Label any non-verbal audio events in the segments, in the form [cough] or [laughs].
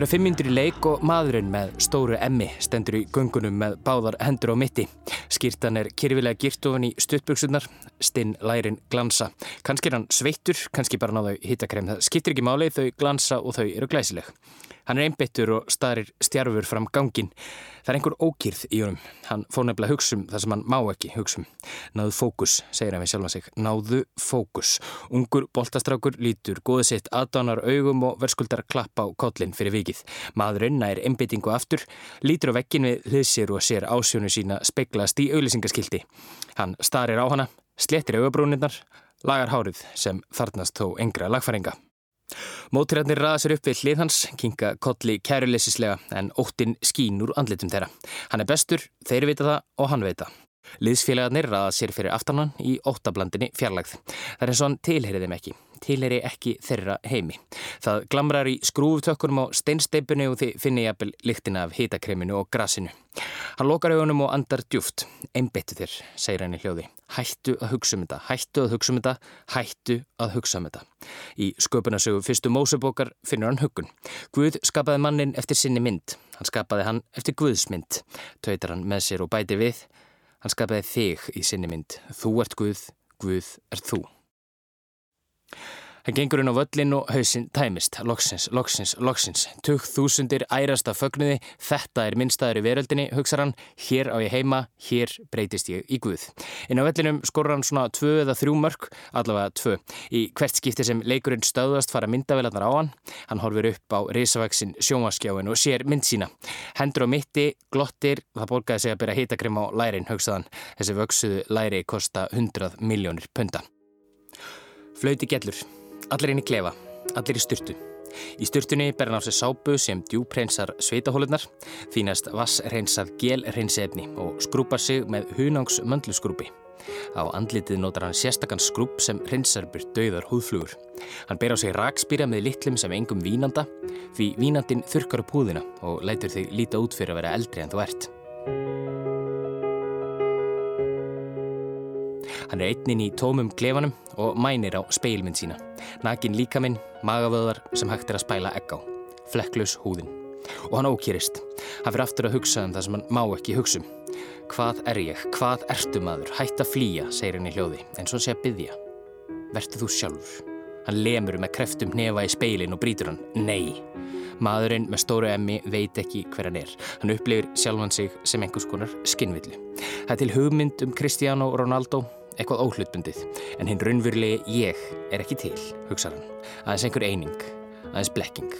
Það eru fimm myndir í leik og maðurinn með stóru emmi stendur í gungunum með báðar hendur á mitti. Skýrtan er kyrfilega girt ofan í stuttböksunar, stinn lærin glansa. Kanski er hann sveittur, kannski bara náðu hittakrem. Það skiptir ekki máli, þau glansa og þau eru glæsileg. Hann er einbittur og starir stjarfur fram gangin. Það er einhver ókýrð í honum. Hann fór nefnilega hugsum það sem hann má ekki hugsum. Náðu fókus, segir hann við sjálfa sig. Náðu fókus. Ungur boltastrákur lítur góðu sitt aðdánar augum og verskuldar klappa á kollin fyrir vikið. Maðurinn nær einbittingu aftur, lítur á vekkin við hliðsir og sér ásjónu sína speiklast í auðlisingaskildi. Hann starir á hana, slettir augabrúnirnar, lagar hárið sem þarnast þó engra lagfæringa. Mótirarnir raða sér upp við hlið hans, kinga kolli kæruleysislega en óttin skín úr andlitum þeirra. Hann er bestur, þeir vita það og hann veit það. Liðsfélagarnir raða sér fyrir aftanan í óttablandinni fjarlagð. Það er eins og hann tilherið þeim ekki. Tilheri ekki þeirra heimi. Það glamrar í skrúftökkunum á steinsteipinu og þið finnir jafnvel lyktina af hitakreminu og grasinu. Hann lokar augunum og andar djúft. Einbettu þér, segir hann í hljóði. Hættu að hugsa um þetta, hættu að hugsa um þetta, hættu að hugsa um þetta. Í sköpunasögu fyrstu Mósebókar finnur hann hugun. Guð skapaði mannin eftir sinni mynd. Hann skapaði hann eftir Guðsmynd. Tautar hann með sér og bæti við. Hann skapaði þig í sinni mynd. Þú ert Guð, Guð ert þú. Hann gengur inn á völlin og hausinn tæmist. Loksins, loksins, loksins. Tugg þúsundir ærasta fögnuði. Þetta er minnstaður í veröldinni, hugsa hann. Hér á ég heima, hér breytist ég í Guð. Inn á völlinum skorur hann svona tvö eða þrjú mörg, allavega tvö. Í hvert skipti sem leikurinn stöðast fara myndavelarnar á hann. Hann horfir upp á risavaksin sjómaskjáin og sér mynd sína. Hendur á mitti, glottir, það borgaði sig að byrja hitakrim á lærin, hugsaðan. Þessi vöksuðu læri kosta 100 miljónir punta. Flauti gellur. Allir inn í klefa, allir í styrtu. Í styrtunni ber hann á sig sápu sem djúpreynsar sveitahólunar, þínast vassreynsað gelreynsefni og skrúpar sig með hunangshunangs-möndlusgrúpi. Á andlitið notar hann sérstakann skrúp sem reynsar byrt dauðar húðflugur. Hann ber á sig rakspýra með litlum sem engum vínanda, því vínandin þurkar upp húðina og lætur þig líta út fyrir að vera eldri en þú ert. Hann er einnin í tómum klefanum og mænir á speilmynd sína. Nakin líkaminn, magavöðar sem hægt er að spæla egg á. Flekklaus húðin. Og hann ókýrist. Hann fyrir aftur að hugsa um það sem hann má ekki hugsa um. Hvað er ég? Hvað ertu maður? Hætt að flýja, segir hann í hljóði, en svo sé að byggja. Vertu þú sjálfur? Hann lemur með kreftum nefa í speilin og brítur hann. Nei. Maðurinn með stóru emmi veit ekki hver hann er. Hann upplifir sjálfan sig sem einhvers konar skinnvillu. Það til hugmynd um Cristiano Ronaldo eitthvað óhlutbundið, en hinn raunverulegi ég er ekki til, hugsa hann. Aðeins einhver eining, aðeins blekking.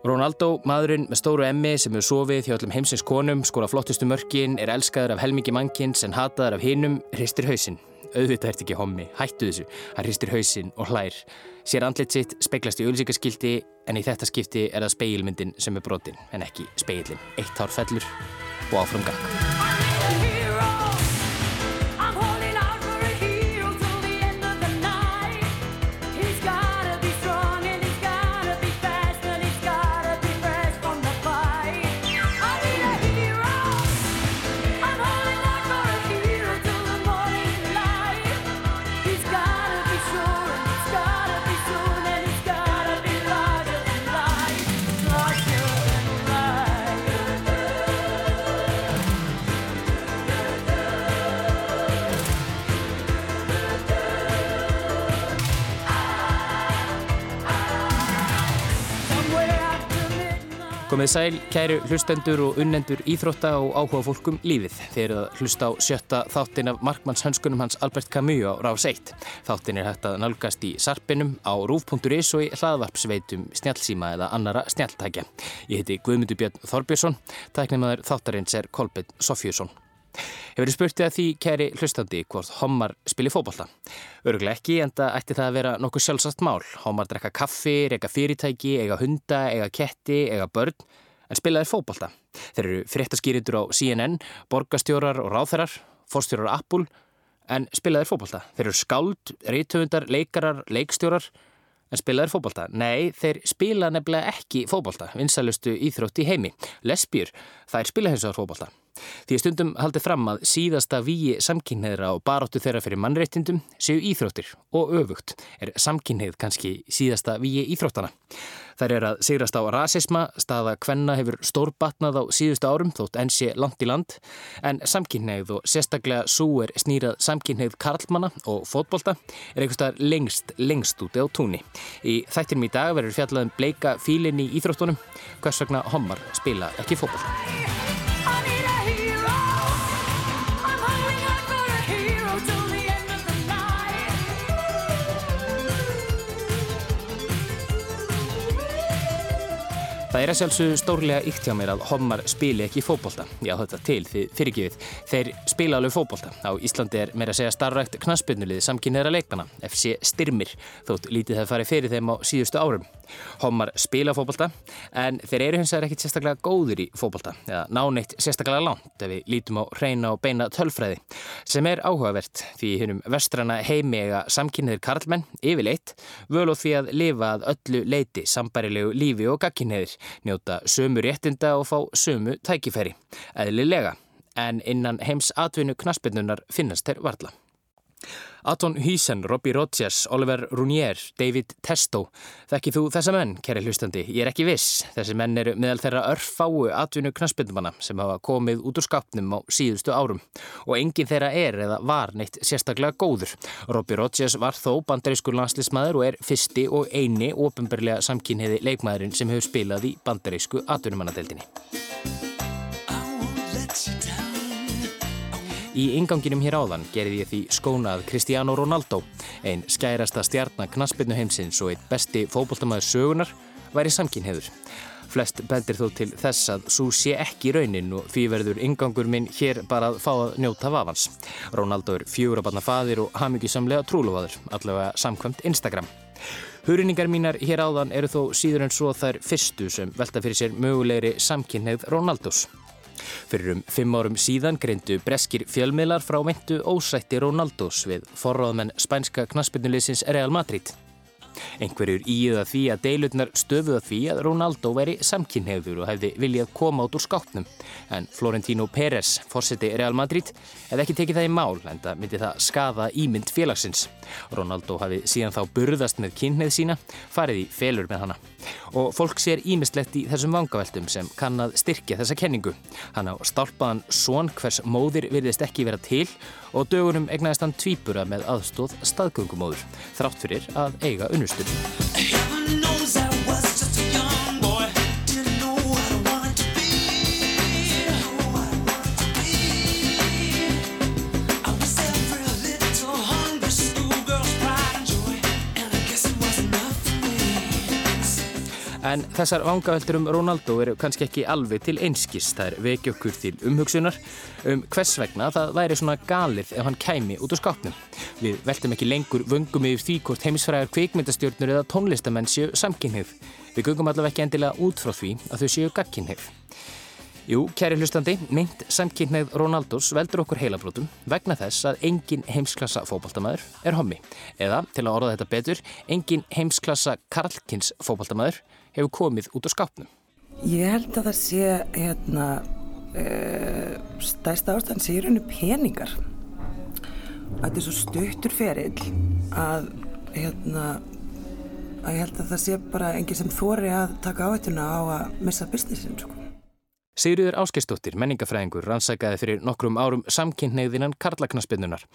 Ronaldo, maðurinn með stóru emmi sem hefur sofið hjá öllum heimsins konum, skóla flottustu mörkin, er elskaður af helmingi mannkins en hataður af hinnum, hristir hausinn. Auðvitað ert ekki hommi, hættu þessu. Hann hristir hausinn og hlær. Sér andlit sitt speiklast í auðsíkaskildi en í þetta skipti er það speilmyndin sem er brotin en ekki speilin. Eitt hár fellur og áfram Komið sæl, kæru hlustendur og unnendur íþrótta og áhuga fólkum lífið. Þeir eru að hlusta á sjötta þáttin af markmannshönskunum hans Albert Camus á Rás 1. Þáttin er hægt að nálgast í sarpinum á rúf.is og í hlaðvarpsveitum snjálfsíma eða annara snjáltækja. Ég heiti Guðmundur Björn Þorbjörnsson, tæknimaður þáttarins er Kolbjörn Sofjússon. Hefur þið spurtið að því kæri hlustandi hvort Hommar spilir fókbalta? Öruglega ekki en það ætti það að vera nokkuð sjálfsagt mál. Hommar drekka kaffi, reyka fyrirtæki, eiga hunda, eiga ketti, eiga börn en spilaðir fókbalta. Þeir eru fréttaskýrindur á CNN, borgastjórar og ráþærar, fórstjórar Apple en spilaðir fókbalta. Þeir eru skáld, reytöfundar, leikarar, leikstjórar en spilaðir fókbalta. Nei, þeir spila nefnilega ekki fókbalta, vinsalustu íþrótt í heimi. Lesbjör, það er spila hins vegar fókbalta. Því stundum haldið fram að síðasta víi samkynneðra og baróttu þeirra fyrir mannreittindum séu íþróttir og öfugt er samkynneið kannski síðasta víi íþróttana. Þær er að sigrast á rasisma, staða hvenna hefur stórbatnað á síðustu árum þótt enn sé land í land, en samkynneið og sérstaklega svo er snýrað samkynneið karlmanna og fótbolta er einhverstað lengst, lengst úti á túnni. Í þættinum í dag verður fjallaðum bleika fílinn í íþróttunum, hvers vegna homar spila ekki fótbolta. Það er að sjálfsögðu stórlega ykt hjá mér að homar spili ekki fókbólta. Já, þetta til því fyrirgifið. Þeir spila alveg fókbólta. Á Íslandi er meira að segja starfrækt knaspinnulegði samkynniðra leikmana, FC Styrmir, þótt lítið það farið fyrir þeim á síðustu árum. Homar spila fókbólta, en þeir eru hins vegar ekkit sérstaklega góður í fókbólta, eða náneitt sérstaklega langt ef við lítum á reyna og beina tölfræði, sem er áhugavert því hennum vestrana heimega samkynniðir karlmenn, yfirleitt, völu því að lifa að öllu leiti sambarilegu lífi og gagkynniðir njóta sömu réttinda og fá sömu tækifæri. Eðlilega, en innan heims atvinnu knaspinnunar finnast þeir varla. Aton Hýsen, Robbie Rodgers, Oliver Runier, David Testo. Þekkið þú þessa menn, kæri hlustandi? Ég er ekki viss. Þessi menn eru meðal þeirra örfáu atvinnu knastbyndumanna sem hafa komið út úr skapnum á síðustu árum. Og enginn þeirra er eða var neitt sérstaklega góður. Robbie Rodgers var þó bandarískur landslismæður og er fyrsti og eini ofinbarlega samkynniði leikmæðurinn sem hefur spilað í bandarísku atvinnumannadeildinni. Í inganginum hér áðan gerði ég því skónað Cristiano Ronaldo, einn skærasta stjarnaknaspinu heimsins og einn besti fókbóltamæður sögunar, væri samkynheður. Flest bendir þó til þess að svo sé ekki raunin og því verður ingangur minn hér bara að fá að njóta vafans. Ronaldo er fjórabanna faðir og hafmyggjusamlega trúlufaður, allavega samkvæmt Instagram. Hurningar mínar hér áðan eru þó síður en svo þær fyrstu sem velta fyrir sér mögulegri samkynneið Ronaldos. Fyrir um fimm árum síðan greindu breskir fjölmiðlar frá meintu ósætti Ronaldos við forráðmenn spænska knaspinnuleysins Real Madrid. Einhverjur íða því að deilutnar stöfuða því að Ronaldo væri samkynneigður og hefði viljað koma át úr skápnum. En Florentino Pérez, fórseti Real Madrid, hefði ekki tekið það í mál en það myndi það skada ímynd félagsins. Ronaldo hafi síðan þá burðast með kynneið sína, farið í felur með hana. Og fólk sér ímislegt í þessum vangaveltum sem kann að styrkja þessa kenningu. Hann á stálpaðan són hvers móðir virðist ekki vera til og dögunum egnaðist hann tvíbura með aðstóð staðgöngumóður, þrátt fyrir að eiga unnustur. En þessar vangaveltur um Ronaldo eru kannski ekki alveg til einskist. Það er vekja okkur til umhugsunar um hvers vegna það væri svona galið ef hann kæmi út úr skápnum. Við veltum ekki lengur vöngum yfir því hvort heimisfræðar kvikmyndastjórnur eða tónlistamenn séu samkynhið. Við göngum allavega ekki endilega út frá því að þau séu gagkynhið. Jú, kæri hlustandi, mynd samkynneið Ronaldos veldur okkur heilabrótum vegna þess að engin heimsklassa fókbaltamæður er hommi. Eða, til að orða þetta betur, engin heimsklassa karlkins fókbaltamæður hefur komið út á skápnum. Ég held að það sé hérna, e, stærsta ástæðan sé í rauninu peningar. Þetta er svo stuttur ferill að, hérna, að ég held að það sé bara enginn sem þóri að taka áhættuna á að missa businessin. Sko. Sigriður Áskeistóttir, menningafræðingur, rannsækaði fyrir nokkrum árum samkynneigðinan karlaknaspinnunar.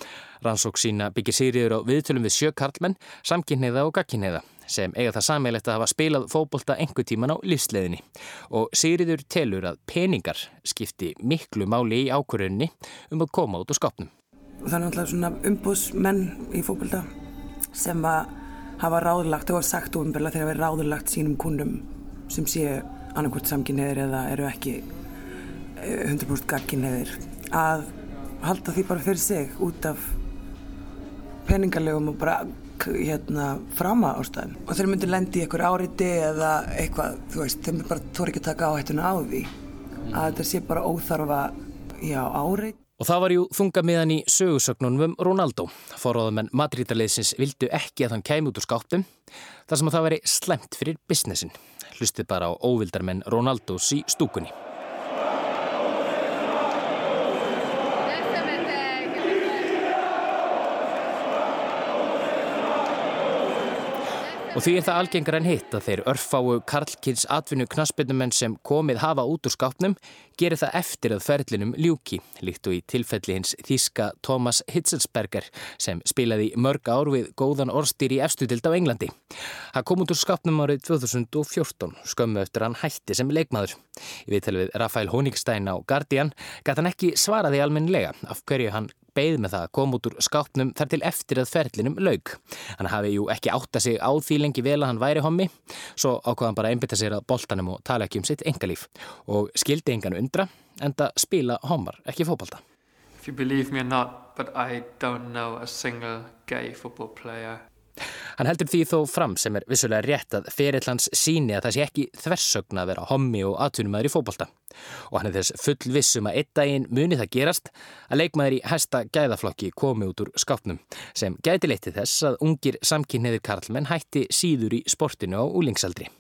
Rannsók sína byggir Sigriður á viðtölum við sjö karlmenn, samkynneiða og gagkynneiða sem eiga það sammeilegt að hafa spilað fókbólta engu tíman á lífsleðinni og Sigriður telur að peningar skipti miklu máli í ákvörðunni um að koma út á skapnum. Það er náttúrulega svona umbúsmenn í fókbólta sem að hafa ráðlagt og sagt ofinbörla þegar við ráðlagt sínum kundum sem séu annarkvört samkynniðir eða eru ekki 100% eh, gagkynniðir að halda því bara fyrir sig út af peningarlegum og bara hérna frama ástæðum og þeir myndir lendi í einhver áriti eða eitthvað, þú veist, þeir myndir bara þóri ekki að taka áhættuna á því mm. að þetta sé bara óþarfa, já, árit Og það var jú þunga miðan í sögursögnunum um Ronaldo. Forráðamenn Madrid-leðsins vildu ekki að hann kæmi út úr skáptum þar sem að það veri slemt fyrir businessin. Hlustið bara á óvildarmenn Ronaldos í stúkunni. Og því er það algengar en hitt að þeir örfáu Karlkins atvinnu knaspinnumenn sem komið hafa út úr skápnum gerir það eftir að ferlinum ljúki, líkt og í tilfelli hins þíska Thomas Hitzelsberger sem spilaði mörg ár við góðan orstýr í efstudild á Englandi. Hann kom út úr skápnum árið 2014, skömmu eftir hann hætti sem leikmaður. Í viðtali við Rafael Honigstein á Guardian gæti hann ekki svaraði almennilega af hverju hann beigð með það að koma út úr skápnum þar til eftir að ferlinum laug. Hann hafi jú ekki átta sig á því lengi vel að hann væri hommi, svo ákvaðan bara að einbita sér að boltanum og tala ekki um sitt engalíf og skildi engan undra en það spila hommar ekki fókbalta. If you believe me or not, but I don't know a single gay football player Hann heldur því þó fram sem er vissulega rétt að ferillans síni að það sé ekki þversögna að vera hommi og atvinnumæður í fókbalta. Og hann er þess full vissum að einn daginn muni það gerast að leikmæður í hæsta gæðaflokki komi út úr skápnum sem gæti leytið þess að ungir samkynniðir karlmenn hætti síður í sportinu á úlingsaldri.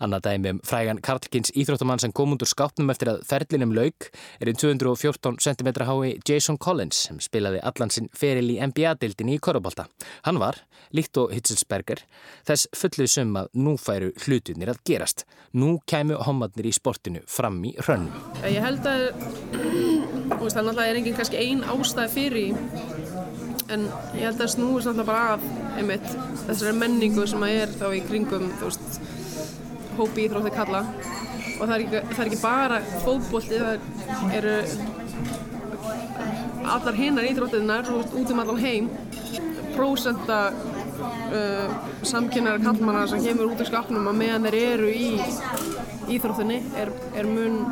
Annað dæmi um frægan Karlkins íþróttamann sem kom undur skápnum eftir að ferlinum laug er einn 214 cm hái Jason Collins sem spilaði allansinn feril í NBA-dildinni í Korubólta. Hann var, líkt og Hitzelsberger, þess fullið sum að nú færu hlutunir að gerast. Nú kæmu homadnir í sportinu fram í hrönnum. Ég held að það náttúrulega er enginn kannski einn ástæði fyrir en ég held að snúist náttúrulega bara af einmitt þessari menningu sem að er þá í kringum þú veist hópi íþrótti kalla. Og það er ekki, það er ekki bara fótbólti, það eru allar hinnar íþróttiðnar út um allan heim. Prósenda uh, samkynnar kallmanna sem kemur út af skapnum að meðan þeir eru í íþróttinni er, er mun,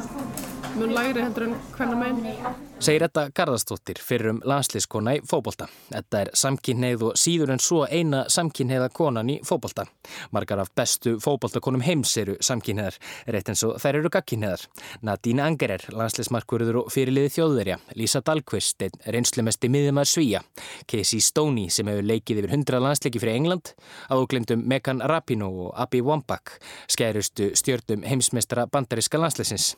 mun læri hendur en hvernig meginn Segir Edda Garðarstóttir fyrir um landslískona í fóbolta. Edda er samkynneið og síður en svo eina samkynneiða konan í fóbolta. Margar af bestu fóboltakonum heims eru samkynneðar, rétt eins og þær eru gagkynneðar. Nadine Angerer, landslísmarkverður og fyrirliði þjóðverja. Lísa Dahlqvist, einn reynslumesti miðjumar Svíja. Casey Stoney sem hefur leikið yfir 100 landsleiki fyrir England. Áglindum Megan Rapinoe og Abby Wambach, skærustu stjórnum heimsmeistara bandaríska landslísins.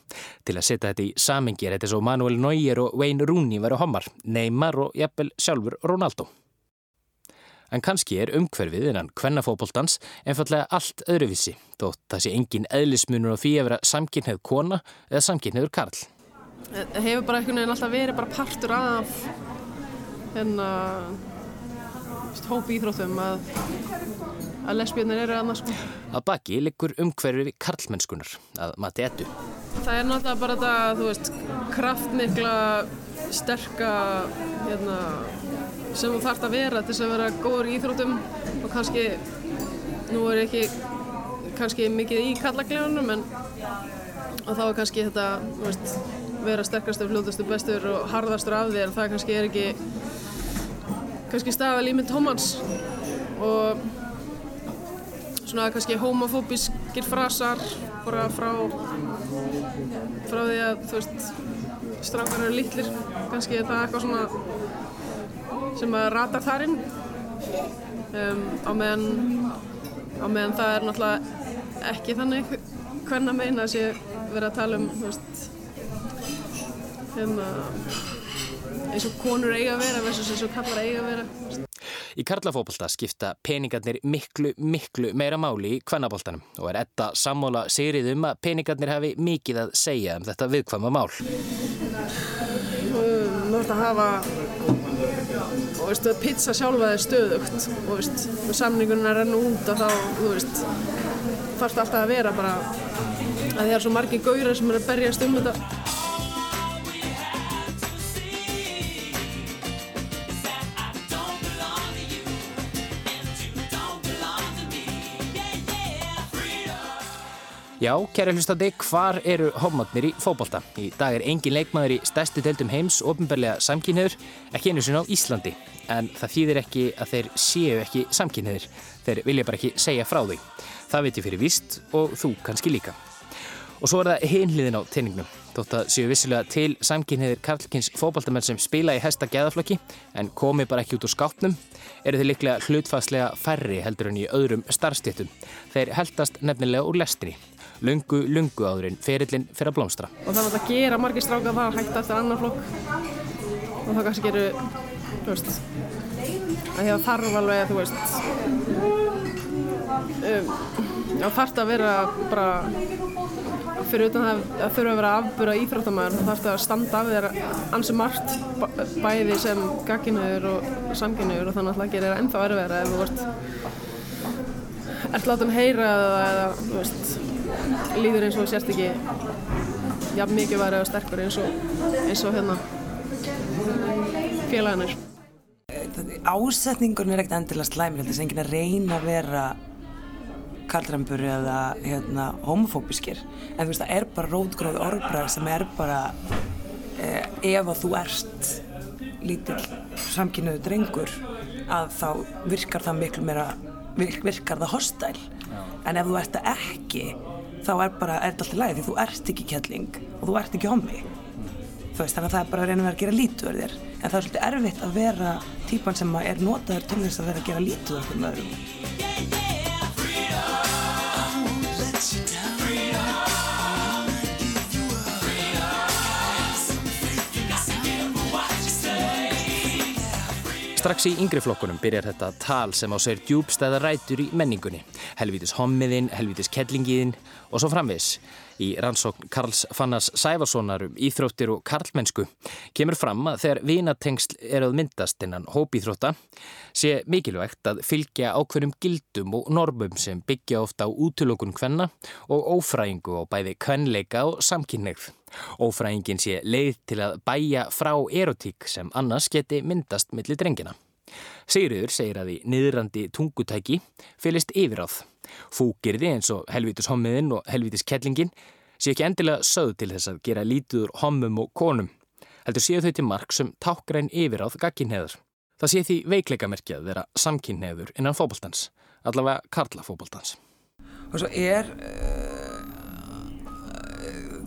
Til að setja þetta í samingi er þetta svo Manuel Neuer og Wayne Rooney veru hommar, Neymar og jafnvel sjálfur Ronaldo. En kannski er umhverfið innan kvennafóboltans einfallega allt öðruvísi, þótt það sé engin eðlismunur á því að vera samkynneið kona eða samkynneður karl. Það hefur bara einhvern veginn alltaf verið bara partur af hérna hópi íþróttum að, að lesbjörnir eru annars sko. Að baki liggur umhverfið karlmennskunar, að mati ettu. Það er náttúrulega bara þetta, þú veist, kraftmikla, sterka, hérna, sem þú þarfst að vera til þess að vera góður í íþróttum. Og kannski, nú er ég ekki kannski mikið í kallaglegunum en þá er kannski þetta, þú veist, vera sterkastur, fljóðastur, bestur og harðastur af þér, það kannski er ekki kannski staðal í mynd homans og svona kannski homofóbískir frasar bara frá frá því að þú veist strákar eru lítlir kannski er það eitthvað svona sem að rata þarinn um, á meðan á meðan það er náttúrulega ekki þannig hvernig að meina að sé verið að tala um veist hérna eins og konur eiga að vera versus eins og kallar eiga að vera Í karlafóbolta skipta peningarnir miklu, miklu meira máli í kvennaboltanum og er etta sammóla sigrið um að peningarnir hafi mikið að segja um þetta viðkvæma mál. Þú ætti að hafa og veistu, pizza sjálfa er stöðugt og veist, samningunum er enn út og þá, þú veist, þarfst alltaf að vera bara að það er svo margi gaurar sem er að berjast um þetta Já, kæri hlustandi, hvar eru homotnir í fókbalta? Í dag er engin leikmaður í stærstu deildum heims ofinbarlega samkynniður, ekki einu sinna á Íslandi. En það þýðir ekki að þeir séu ekki samkynniður. Þeir vilja bara ekki segja frá því. Það veit ég fyrir víst og þú kannski líka. Og svo er það hinliðin á teiningnum. Þótt að séu vissilega til samkynniðir Karlkins fókbaltamenn sem spila í hesta gæðaflokki en komi bara ekki út úr skápnum, eru þeir líklega hlutfæslega færri heldur en í öðrum starfstéttum. Þeir heldast nefnilega úr lestinni lungu, lungu áðurinn ferillin fyrir að blómstra. Og það var að gera margir strákar það að hætta eftir annar flokk og það kannski gerir, þú veist, að það þarf alveg að, þú veist, um, þá þarf það að vera bara fyrir utan það að þurfa að vera afbúra íþróttamæður þá þarf það að standa af þér ansi margt bæ- bæði sem gagginauður og samkynauður og þannig að það gerir ennþá erfiðara ef þú ert ert látum heyra eða, líður eins og sérst ekki jafn mikið væri eða sterkur eins og, eins og hérna félagarnir. Ásetningurinn er ekkert endilega slæmur, þetta er enginn að reyna að vera kallrambur eða hérna, homofóbiskir. En þú veist það er bara rótgróð orðbræð sem er bara eh, ef að þú ert lítill samkynniðu drengur að þá virkar það miklu meira virk- virkar það hostæl en ef þú ert það ekki þá er bara, er þetta alltaf læg því þú ert ekki kettling og þú ert ekki hommi. Þú veist, þannig að það er bara að reyna að gera lítið úr þér. En það er svolítið erfitt að vera típan sem er notaður til þess að vera að gera lítið úr þeim öðrum Strax í yngri flokkunum byrjar þetta tal sem á sér djúbstæða rætur í menningunni. Helvítis hommiðinn, helvítis kellingiðinn og svo framvis. Í rannsókn Karls Fannars Sæfarssonar um íþróttir og karlmennsku kemur fram að þegar vinatengsl er að myndast innan hópíþrótta sé mikilvægt að fylgja ákveðnum gildum og normum sem byggja ofta á útlokun kvenna og ófræðingu á bæði kvenleika og samkynneigð. Ófræðingin sé leið til að bæja frá erotík sem annars geti myndast millir drengina. Sigriður segir að í niðrandi tungutæki fylist yfiráð. Fúkirði eins og helvítis hommiðinn og helvítis kettlingin sé ekki endilega sögð til þess að gera lítiður hommum og konum. Heldur séu þau til mark sem tákgræn yfiráð gagginheður. Það sé því veikleikamerki að vera samkynneður innan fóboltans, allavega karla fóboltans. og svo er uh,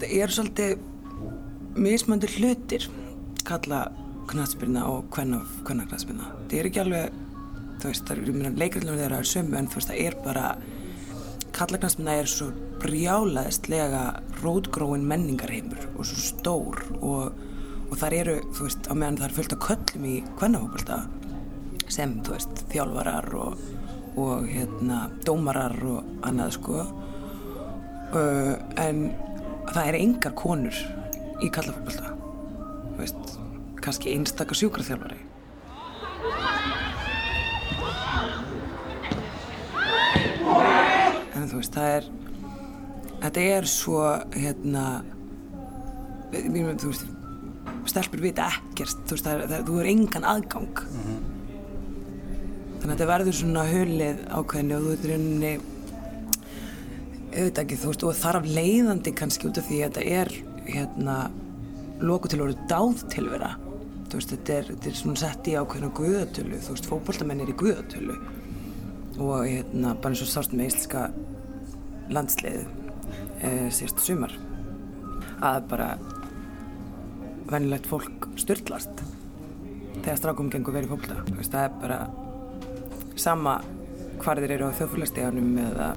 það er svolítið mismöndur hlutir kalla knatsbyrna og hvenna knatsbyrna það er ekki alveg þú veist, það er leikarlega þeirra er sömu en þú veist, það er bara kalla knatsbyrna er svo brjálaðistlega rótgróin menningarheimur og svo stór og, og þar eru, þú veist, á meðan það er fullt af köllum í hvennafókbalta sem, þú veist, þjálfarar og, og hérna, dómarar og annað, sko. Uh, en það er engar konur í kallafókbalta þú veist, kannski einstakar sjúkraþjálfari? En þú veist, það er þetta er svo hérna þú veist stelpur vita ekkert þú veist, það er, þú er engan aðgang. Þannig að þetta verður svona hulið ákveðinu og þú veit rauninni auðvitað ekki, þú veist, og þarf leiðandi kannski út af því að þetta er hérna loku til að vera dáð tilvera þú veist, þetta er, þetta er svona sett í ákveðinu guðatölu, þú veist, fótboltamenn er í guðatölu. Og hérna bara eins og sást með íslenska landslið e, síðast sumar. Að bara venjulegt fólk styrtlast þegar strákum gengur verið fólkta það er bara sama hvar þeir eru á þjóðfélagsdeganum eða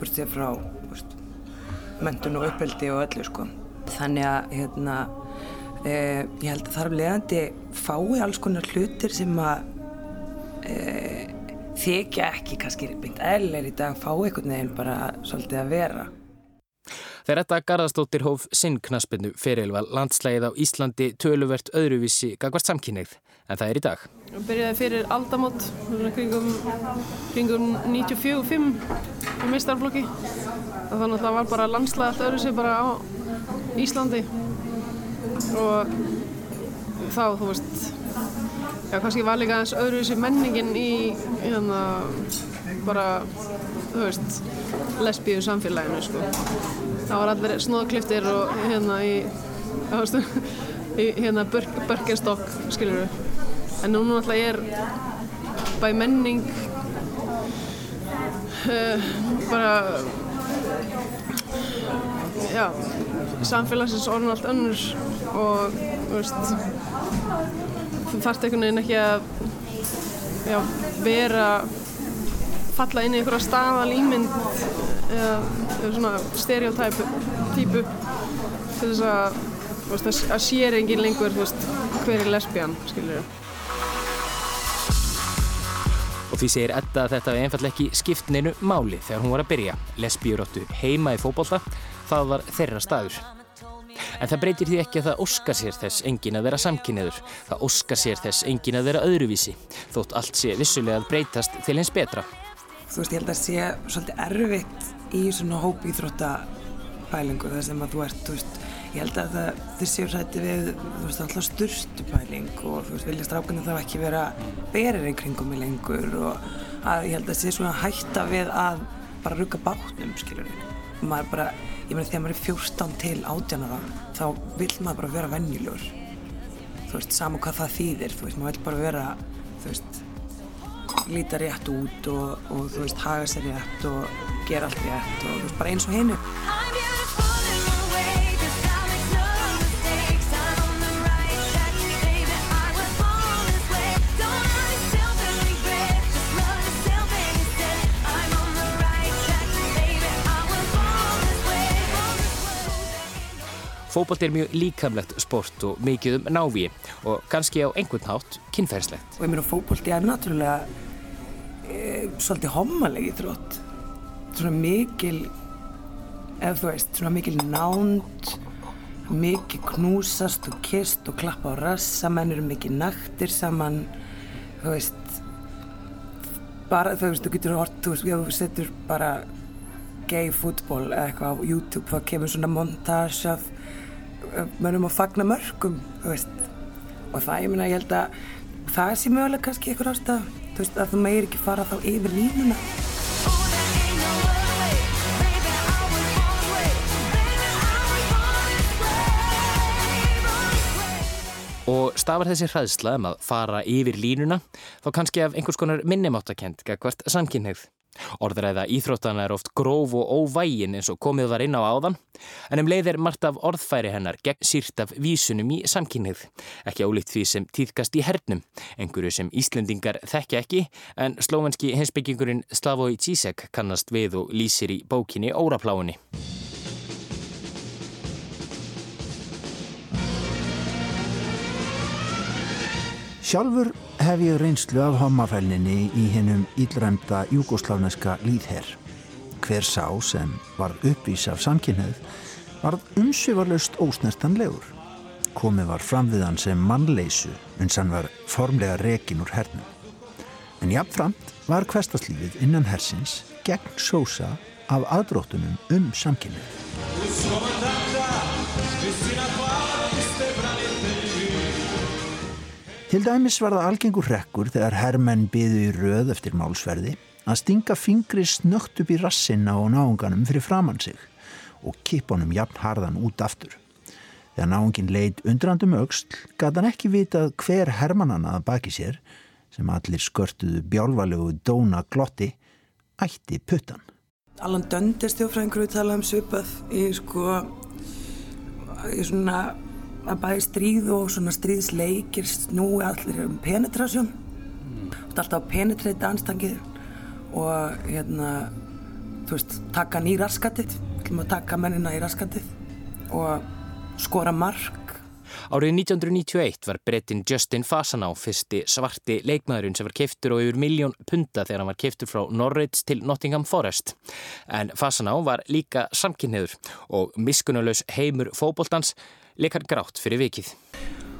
burt sér frá veist, mentun og uppeldi og öllu sko. þannig að hérna, e, ég held að þarf leiðandi fái alls konar hlutir sem að e, þykja ekki kannski beint eðlilegir í dag fá einhvern veginn bara svolítið að vera Þegar þetta Garðarsdóttir hóf sinn knaspinu ferilval landslægið á Íslandi töluvert öðruvísi gagvart samkynneið en það er í dag. Ég byrjaði fyrir aldamót, svona kringum, kringum 94-5 í meistarflokki. Að það var bara landslæg allt öðru sig bara á Íslandi og þá, þú veist, já, kannski var líka aðeins öðru sig menningin í, hérna, bara, þú veist, lesbíu samfélaginu, sko. Það var allir snóðkliftir og hérna í, þú veist, [laughs] í hérna Birkenstock, skiljur við. En núna náttúrulega er bæ menning uh, bara já, samfélagsins orðin allt önnur og veist þú þarft einhvern veginn ekki að já, vera falla inn í einhverja staðal ímynd eða, eða svona stereotypu típu til þess að, veist, að sér engin lengur veist, hver er lesbían, skiljur Og Og því segir Edda að þetta hefði einfallega ekki skipt neinu máli þegar hún var að byrja. Lesbíuróttu heima í fókbólta, það var þeirra staður. En það breytir því ekki að það óskar sér þess engin að vera samkynniður. Það óskar sér þess engin að vera öðruvísi, þótt allt sé vissulega að breytast til eins betra. Þú veist, ég held að sé svolítið erfitt í svona hópíþróttapælingu þar sem að þú ert, þú veist, ég held að það, þið séu sæti við, þú veist, alltaf styrstupæling og þú veist, vilja strákunni þá ekki vera berir í kringum í lengur og að ég held að sé svona hætta við að bara rugga bátnum, skilur við. Maður bara, ég meina þegar maður er 14 til 18 ára, þá vil maður bara vera venjulegur. Þú veist, saman hvað það þýðir, þú veist, maður vil bara vera, þú veist, líta rétt út og, og þú veist, haga sér rétt og gera allt rétt og þú veist, bara eins og hennu. Fókbalt er mjög líkamlegt sport og mikið um náví og kannski á einhvern hátt kynferðslegt. Og ég meina, fókbalti er náttúrulega e, svolítið hommalegi þrótt. Svona mikil, ef þú veist, svona mikil nánd, mikil knúsast og kist og klappa á rassa, menn eru mikil naktir saman, þú veist, bara, þú veist, þú getur hort, þú veist, þú setur bara gay fútból eða eitthvað á YouTube, þá kemur svona montage af mönnum að fagna mörgum, og það, ég meina, ég held að það sé mögulega kannski eitthvað ástæð, þú veist, að þú meir ekki fara þá yfir línuna. Og stafar þessi hræðsla um að fara yfir línuna þá kannski af einhvers konar minnumáttakent hvert samkynneigð. Orðræða íþróttana er oft gróf og óvægin eins og komið var inn á áðan en um leið er margt af orðfæri hennar gegn sírt af vísunum í samkynneigð. Ekki ólíkt því sem týðkast í hernum, einhverju sem Íslendingar þekkja ekki en slóvenski hinsbyggingurinn Slavoj Zizek kannast við og lýsir í bókinni Órapláunni. Sjálfur hef ég reynslu af hommafælninni í hennum ílræmda júgosláfneska líðherr. Hver sá sem var uppvís af samkynneið var umsvifarlaust ósnertanlegur. Komið var fram við hann sem mannleysu uns hann var formlega rekin úr hernum. En jáfnframt var hverstaslífið innan hersins gegn sósa af aðdróttunum um samkynneið. Til dæmis var það algengur rekkur þegar herrmenn byðu í röð eftir málsverði að stinga fingri snögt upp í rassinna og náunganum fyrir framann sig og kipa honum jafn harðan út aftur. Þegar náungin leit undrandum auksl gæti hann ekki vitað hver hermannana að baki sér sem allir skörtuðu bjálvalegu dóna glotti ætti puttan. Allan Döndi stjófræðingur við talaðum svipað í sko í svona að bæði stríð og svona stríðsleikir snúi allir um penetrasjón mm. alltaf að penetreita anstangið og hérna þú veist, taka hann í raskatið þú ætlum að taka mennina í raskatið og skora mark Árið 1991 var brettin Justin Fasaná fyrsti svarti leikmaðurinn sem var keiftur á yfir miljón punta þegar hann var keiftur frá Norwich til Nottingham Forest. En Fasaná var líka samkynniður og miskunnulegs heimur fóboltans leikar grátt fyrir vikið.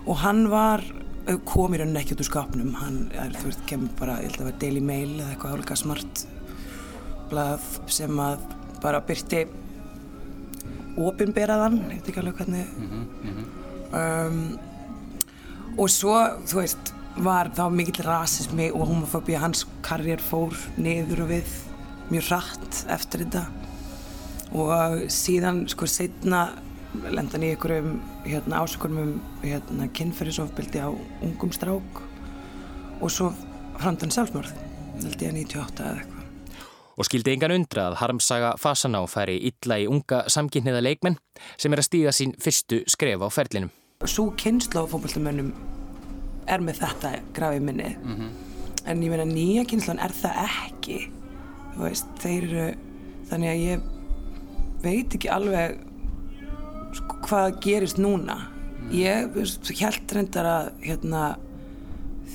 Og hann var, kom í rauninni ekki út úr skapnum, hann er, þú veist, kemur bara, ég held að það var Daily Mail eða eitthvað álika smart blað sem að bara byrti ofinberaðan, ég veit ekki alveg hvernig, mm -hmm, mm -hmm. Um, og svo, þú veist, var þá mikill rasismi og homofóbía, hans karriér fór niður og við mjög hratt eftir þetta og síðan, sko, setna lendan í einhverjum hérna, ásökunum um hérna, kynferðisofbildi á ungum strák og svo framtann sjálfsmörð held ég að 98 eða eitthvað Og skildi engan undra að harmsaga Fasaná færi illa í unga samkynniða leikmenn sem er að stíða sín fyrstu skref á ferlinum. Svo kynsla á fókbaltumönnum er með þetta grafið minni mm -hmm. en ég meina nýja kynslan er það ekki veist, þeir eru þannig að ég veit ekki alveg sko, hvað gerist núna ég held reyndar að hérna,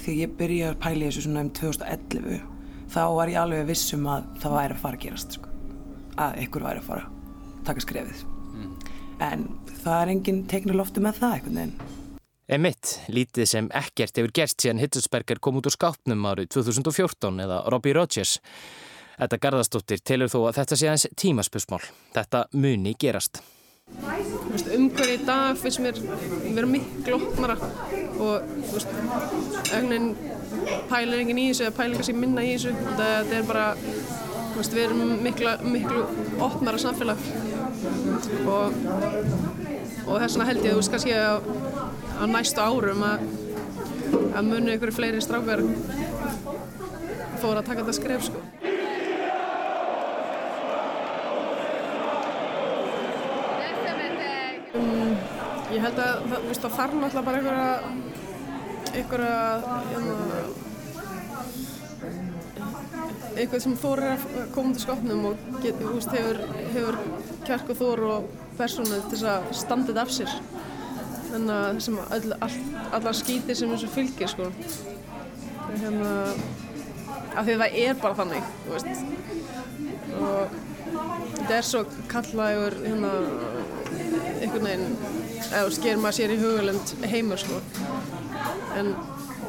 þegar ég byrja að pæla þessu svona um 2011 þá var ég alveg vissum að það væri að fara að gerast sko. að ykkur væri að fara að taka skrefið mm. en það er engin teknuloftu með það einhvern veginn Emitt, lítið sem ekkert hefur gerst síðan Hitzelsberger kom út úr skápnum árið 2014 eða Robbie Rogers. Þetta Garðarsdóttir telur þó að þetta sé aðeins tímaspösmál. Þetta muni gerast. Umhverju í dag finnst mér vera miklu opnara og auðvitað pælir enginn í þessu eða pælir kannski minna í þessu. Þetta er bara, veist, við erum miklu, miklu opnara samfélag og, og þess vegna held ég veist kannski að á næstu árum að, að munu ykkur fleiri strákar fóra að taka þetta skref sko. Um, ég held að það, veist, það þarf náttúrulega bara einhverja einhverja hérna, eitthvað sem þór er að koma til skopnum og get, veist, hefur, hefur kjark og þór og persónu til að standa þetta af sér. Þannig að þessum all, all, allar skítir sem þessu fylgir sko. Hérna af því það er bara þannig veist. Og þetta er svo kallaður hérna einhvern veginn eða sker maður sér í hugulend heimur sko en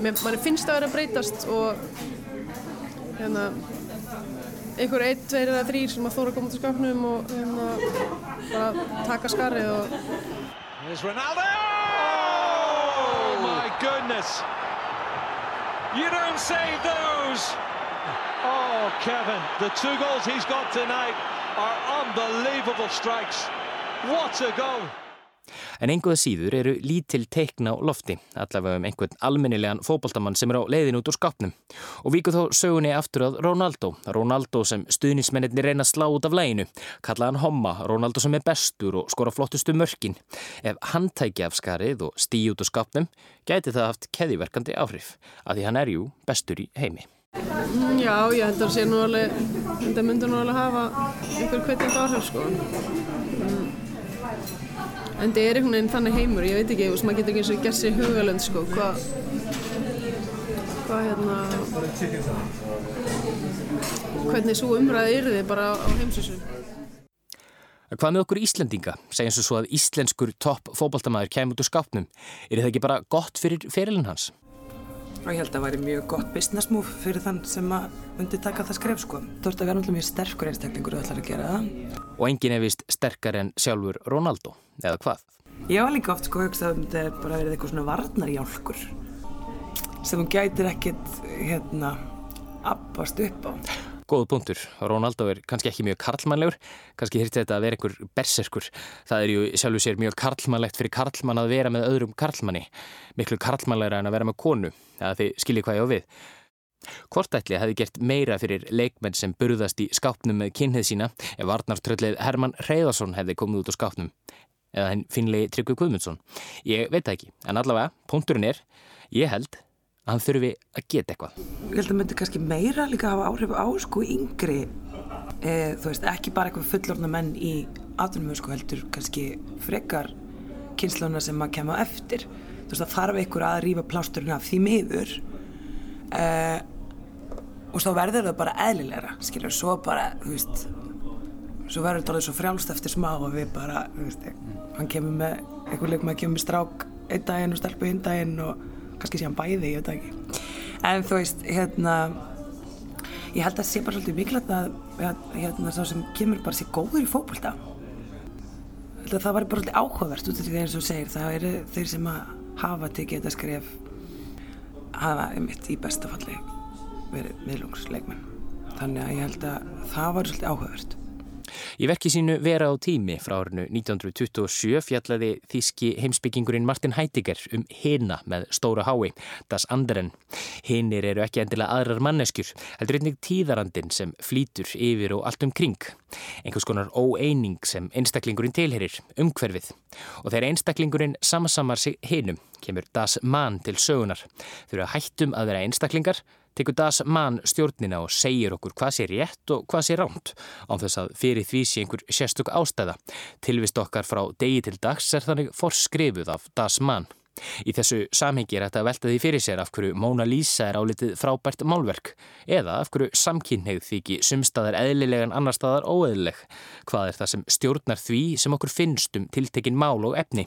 mann finnst að vera að breytast og hérna einhver einn, tveir eða þrýr sem að þóra að koma til skapnum og hérna bara taka skarið og Here's Ronaldo! goodness. You don't save those. Oh, Kevin, the two goals he's got tonight are unbelievable strikes. What a goal. En einhverða síður eru lítil teikna á lofti, allavega um einhvern almennilegan fókbaltamann sem er á leiðin út úr skapnum. Og víku þó sögunni aftur að Ronaldo. Ronaldo sem stuðnismennir reyna að slá út af læginu. Kalla hann homma, Ronaldo sem er bestur og skora flottustu mörkin. Ef hann tæki af skarið og stýi út úr skapnum, gæti það haft keðiverkandi áhrif. Af því hann er jú bestur í heimi. Já, ég held að það sé nú alveg, þetta myndur nú alveg hafa einhver kveitjandi áhrif sko. Mm. En þetta er einhvern veginn þannig heimur, ég veit ekki, þú veist, maður getur ekki eins og gert sér hugalönd, sko, hvað, hvað hérna, hvernig svo umræði er þið bara á heimsísu. Hvað með okkur Íslendinga? Segjum svo að íslenskur topp fókbaltamaður kemur út úr skápnum. Er það ekki bara gott fyrir ferilinn hans? Og ég held að það væri mjög gott business move fyrir þann sem að undir taka það skref, sko. Þú ert að vera náttúrulega mjög sterkur einstaklingur og ætlar að gera það. Og enginn er vist sterkar en sjálfur Ronaldo eða hvað? Ég var líka oft sko hugsað um þetta bara verið eitthvað svona varnarjálkur sem hún gætir ekkert hérna appast upp á. Góð punktur. Rónaldó er kannski ekki mjög karlmannlegur, kannski hýrti þetta að vera einhver berserkur. Það er ju sjálfur sér mjög karlmannlegt fyrir karlmann að vera með öðrum karlmanni. Miklu karlmannlegra en að vera með konu, eða þið skiljið hvað ég á við. Kortætli hefði gert meira fyrir leikmenn sem burðast í skápnum með kynneið sína ef varnartröllið Herman Reyðarsson hefði komið út á skápnum eða henn finlegi Tryggvi Guðmundsson. Ég veit það ekki, en allavega, punkturinn er, ég held að hann þurfi að geta eitthvað. Ég held að myndi kannski meira líka hafa áhrif á sko yngri, e, þú veist, ekki bara eitthvað fullorna menn í aðrunum, sko, heldur kannski frekar kynnsluna sem maður kemur eftir. Þú veist, það þarf einhver að rýfa plásturinn af því miður e, og þá verður það bara eðlilegra, skilur, svo bara, þú veist, svo verður þetta alveg svo frjálst eftir smá og við bara, þú veist, hann kemur með einhver leik maður kemur með strák einn daginn og stelpu hinn daginn og kannski sé hann bæði, ég veit ekki. En þú veist, hérna ég held að það sé bara svolítið mikilvægt að hérna þá sem kemur bara sé góður í fókbalta það var bara svolítið áhugavert út af því eins og segir, það eru þeir sem að hafa tekið þetta skref hafa einmitt í bestafalli verið miðlungsleikmenn þannig að ég held að það var svolítið áhugavert Í verki sínu Vera á tími frá árinu 1927 fjallaði þíski heimsbyggingurinn Martin Heidegger um hina með stóra hái, Das Anderen. Hinnir eru ekki endilega aðrar manneskjur, heldur einnig tíðarandin sem flýtur yfir og allt um kring. Einhvers konar óeining sem einstaklingurinn tilherir, umhverfið. Og þegar einstaklingurinn samasamar sig hinum, kemur Das Man til sögunar. Þau eru að hættum að vera einstaklingar, tekur Das mann stjórnina og segir okkur hvað sé rétt og hvað sé ránt án þess að fyrir því sé einhver sérstök ástæða. Tilvist okkar frá degi til dags er þannig forskrifuð af Das mann. Í þessu samhengi er þetta veltaði fyrir sér af hverju Mona Lisa er álitið frábært málverk eða af hverju samkynneið þykji sumstaðar eðlilegan annar staðar óeðlileg. Hvað er það sem stjórnar því sem okkur finnst um tiltekin mál og efni?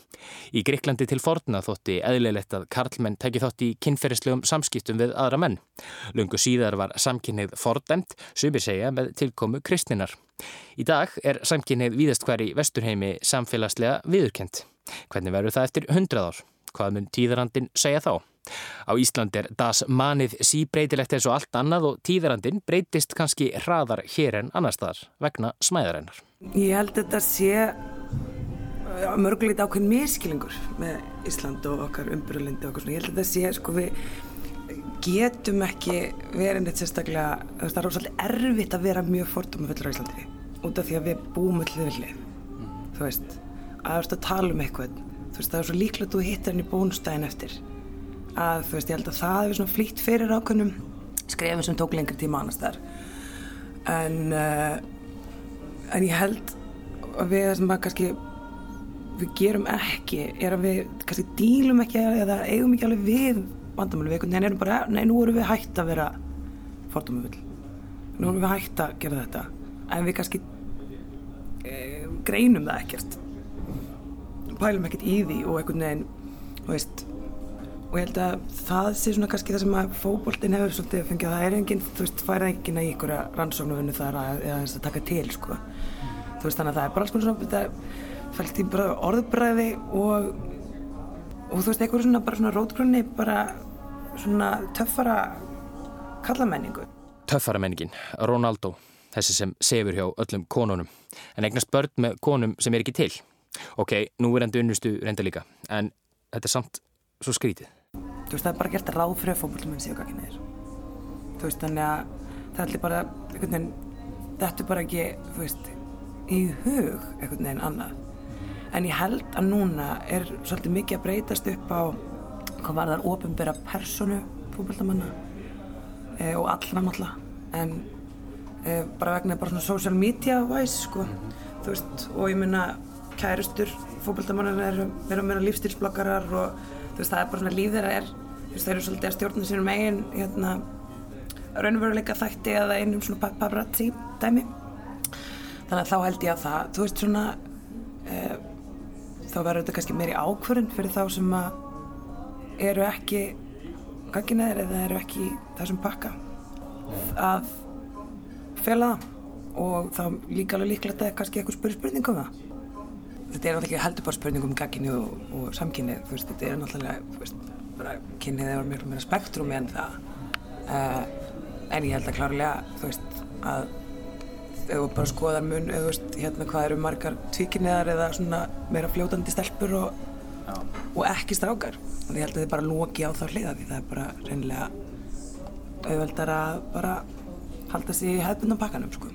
Í Greiklandi til forna þótti eðlilegt að karlmenn tæki þótt í kynferðislegum samskiptum við aðra menn. Lungu síðar var samkynneið fordæmt, sumir segja með tilkomu kristninar. Í dag er samkynneið víðast hver í vesturheimi samfélagslega viðurkent. Hvernig verður það eftir hundrað ár? Hvað mun tíðarandin segja þá? Á Ísland er das manið síbreytilegt eins og allt annað og tíðarandin breytist kannski hraðar hér en annar staðar vegna smæðarennar. Ég held þetta sé mörgulegt ákveðin miskilingur með Ísland og okkar umbyrjulindi og okkur svona. Ég held þetta sé, sko við getum ekki verið neitt sérstaklega, það er rosalega erfitt að vera mjög fordóma fullur á Íslandi út af því að við búum öll viðlið, þú veist að þú veist að tala um eitthvað þú veist það er svo líklegt að þú hittar henni bónstæðin eftir. Að þú veist ég held að það hefur svona flýtt fyrir ákveðnum skrefin sem tók lengri tíma annars þar en uh, en ég held að við sem að kannski við gerum ekki er að við kannski dílum ekki eða eigum ekki alveg við vandamáli við einhvern veginn erum bara nei nú erum við hægt að vera fordómafull. Nú erum við hægt að gera þetta. En við kannski e, greinum það ekkert pælum ekkert í því og einhvern veginn veist, og ég held að það sé svona kannski það sem að fókbóltinn hefur svolítið að fengja það er enginn, þú veist, færið enginn að ykkur rannsóknarvinnu þar að, að taka til sko. þú veist, þannig að það er bara alls konar svona þetta fælst í orðbræði og og þú veist, eitthvað svona bara svona rótgrunni bara svona töffara kallamenningu Töffara menningin, Ronaldo þessi sem sefur hjá öllum konunum. En eignast börn með konum sem er ekki til ok, nú er endur unnustu reynda líka en þetta er samt svo skrítið. Þú veist, það er bara gert ráð fyrir að fókbólmenn séu hvað ekki neður Þú veist, þannig að það allir bara, einhvern veginn þetta er bara ekki, þú veist í hug, einhvern veginn annað. En ég held að núna er svolítið mikið að breytast upp á hvað var þar ofinbera personu fókbóltamanna e, og allra náttúrulega. En e, bara vegna bara svona social media wise sko, þú veist, og ég minna kærustur fókbaldamannar eru meira og meira lífstilsblokkarar og þú veist það er bara svona líf þeirra er þú veist þeir eru svolítið að stjórna sínum eigin hérna raunveruleika þætti eða einum svona paparazzi dæmi. Þannig að þá held ég að það þú veist svona e, þá verður þetta kannski meiri ákvörðin fyrir þá sem að eru ekki gangineðir eða eru ekki þessum pakka að fela það. Og þá líka alveg líklegt að kannski eitthvað spyrir spurningum það þetta er náttúrulega heldur bara spurning um gagginni og, og samkynni þetta er náttúrulega veist, bara kynnið er mjög meira spektrumi en það. Uh, en ég held að klárlega þú veist að ef þú bara skoðar mun eða þú veist hérna hvað eru margar tvíkinniðar eða svona meira fljótandi stelpur og, og ekki strákar. Og ég held að þið bara lóki á þá hliða því það er bara reynilega auðveldar að bara halda sér í hefðbundan pakkanum sko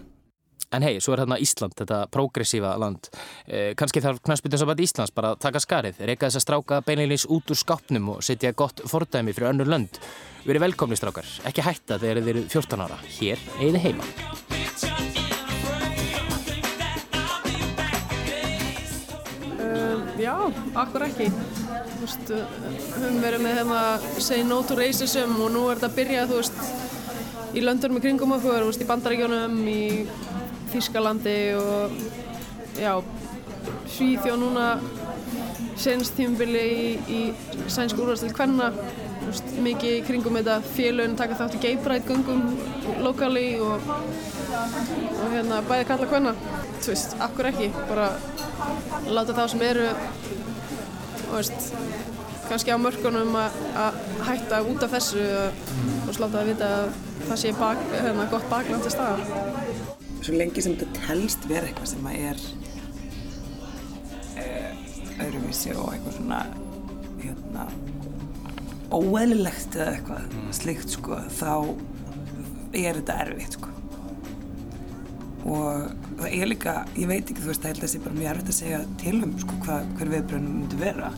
En hei, svo er þarna Ísland, þetta progressífa land. Eh, Kanski þarf knastbyttinsabætt Íslands bara að taka skarið, reyka þess að stráka beinleilins út úr skápnum og setja gott fordæmi fyrir önnur lönd. Verið velkomni strákar, ekki hætta þegar þið eru 14 ára. Hér eigið heima. Um, já, akkur ekki. Þú veist, við höfum verið með hérna say no to racism og nú er þetta að byrja, þú veist, í löndunum í kringum okkur, þú veist, í bandaríkjónum, í Þískalandi og já, Svíþjó núna senst tímubili í, í sænsku úrvarstil Kvenna. Mikið kringum þetta félögin taka þátt í geibræt gungum lokali og, og hérna bæði kalla Kvenna. Þú veist, akkur ekki, bara láta þá sem eru veist, kannski á mörkunum að hætta út af þessu og sláta að vita að það sé bak, hérna, gott bakland til staðar svo lengi sem þetta telst vera eitthvað sem að er eh, öðruvísi og eitthvað svona hérna óeðlilegt eða eitthvað slíkt sko þá er þetta erfitt sko. Og það er líka, ég veit ekki þú veist það held að það sé bara mjög erfitt að segja til um sko hvað, hver viðbröðnum myndi vera.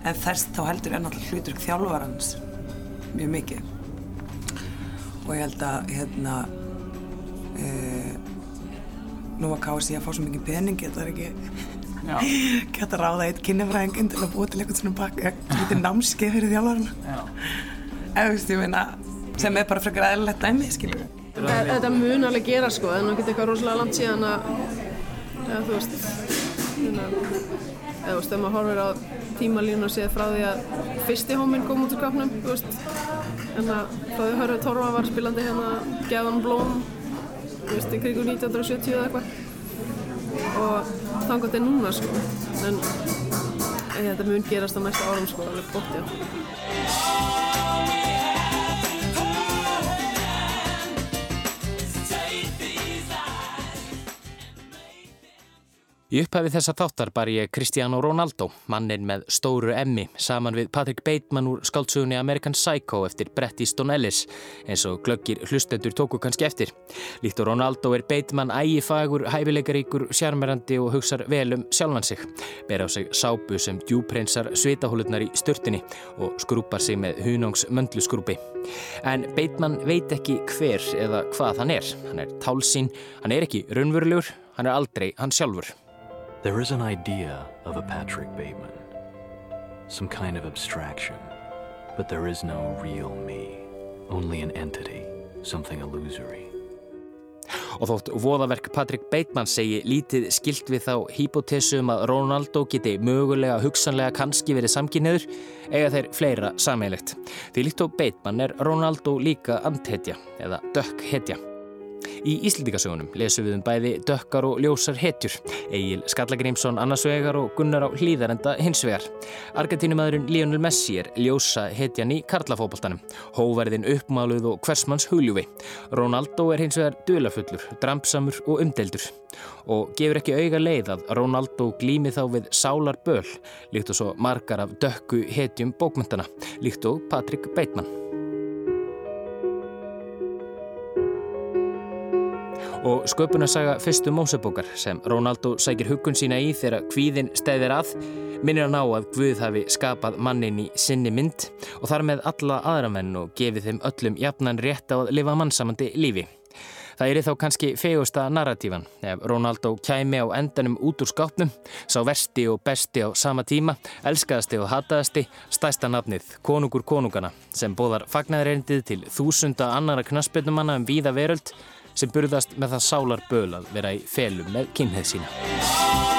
En þess þá heldur er náttúrulega hlutur þjálfarans mjög mikið. Og ég held að hérna e, nú að KSI að fá svo mikið pening þetta er ekki? [laughs] Geta ráða eitt kynjafræðingin til að búa til eitthvað svona bakka sem heitir námskeið fyrir þjálfarna eða þú veist, ég meina sem er bara frekar eðlilegt dæmi, Þetta, þetta mun alveg gera sko, en það getur eitthvað rosalega langt síðan að, eða þú veist, hérna, eða þú veist, ef maður horfir á tímalínu og séð frá því að fyrsti hóminn kom út úr kapnum, þú veist, en að frá því Hörður Torfa var spilandi hérna Geðan Blóm, veist, í krigu 1970 eða eitthvað og þannig til núna sko, en, en þetta mun gerast á næsta árum sko, alveg bótt, já. Í upphæfi þessa þáttar bar ég Cristiano Ronaldo, mannin með stóru emmi, saman við Patrick Bateman úr skáltsugunni American Psycho eftir Bret Easton Ellis, eins og glöggir hlustendur tóku kannski eftir. Líkt og Ronaldo er Bateman ægifagur, hæfileikaríkur, sjarmerandi og hugsar vel um sjálfan sig. Ber á sig sápu sem djúpreynsar svitahólutnar í störtinni og skrúpar sig með hunangs möndluskrúpi. En Bateman veit ekki hver eða hvað hann er. Hann er tálsín, hann er ekki raunverulegur, hann er aldrei hann sjálfur. There is an idea of a Patrick Bateman, some kind of abstraction, but there is no real me, only an entity, something illusory. Og þótt voðaverk Patrick Bateman segi lítið skilt við þá hypotesu um að Ronaldo geti mögulega hugsanlega kannski verið samkynniður eiga þeir fleira sammeilegt. Því líkt og Bateman er Ronaldo líka andhetja eða dökkhetja. Í Íslendingasögunum lesum við um bæði dökkar og ljósar hetjur. Egil Skallagrimsson annarsvegar og Gunnar á hlýðarenda hinsvegar. Argentínumæðurinn Lionel Messi er ljósa hetjan í karlafóboltanum. Hóverðin uppmáluð og hversmanns huljúfi. Ronaldo er hinsvegar dulafullur, drampsamur og umdeldur. Og gefur ekki auga leið að Ronaldo glými þá við sálar böl, líkt og svo margar af dökku hetjum bókmyndana, líkt og Patrick Bateman. Og sköpunarsaga fyrstu Mósebókar sem Rónaldó sækir huggun sína í þegar kvíðin stæðir að minnir hann á að Guð hafi skapað mannin í sinni mynd og þar með alla aðra menn og gefið þeim öllum jafnan rétt á að lifa mannsamandi lífi. Það er þá kannski fegusta narratífan ef Rónaldó kæmi á endanum út úr skápnum, sá versti og besti á sama tíma, elskaðasti og hataðasti, stæsta nafnið Konungur konungana sem bóðar fagnæðreindið til þúsunda annara knaspilnumanna um víða veröld sem burðast með það sálar böl að vera í felum með kynneið sína.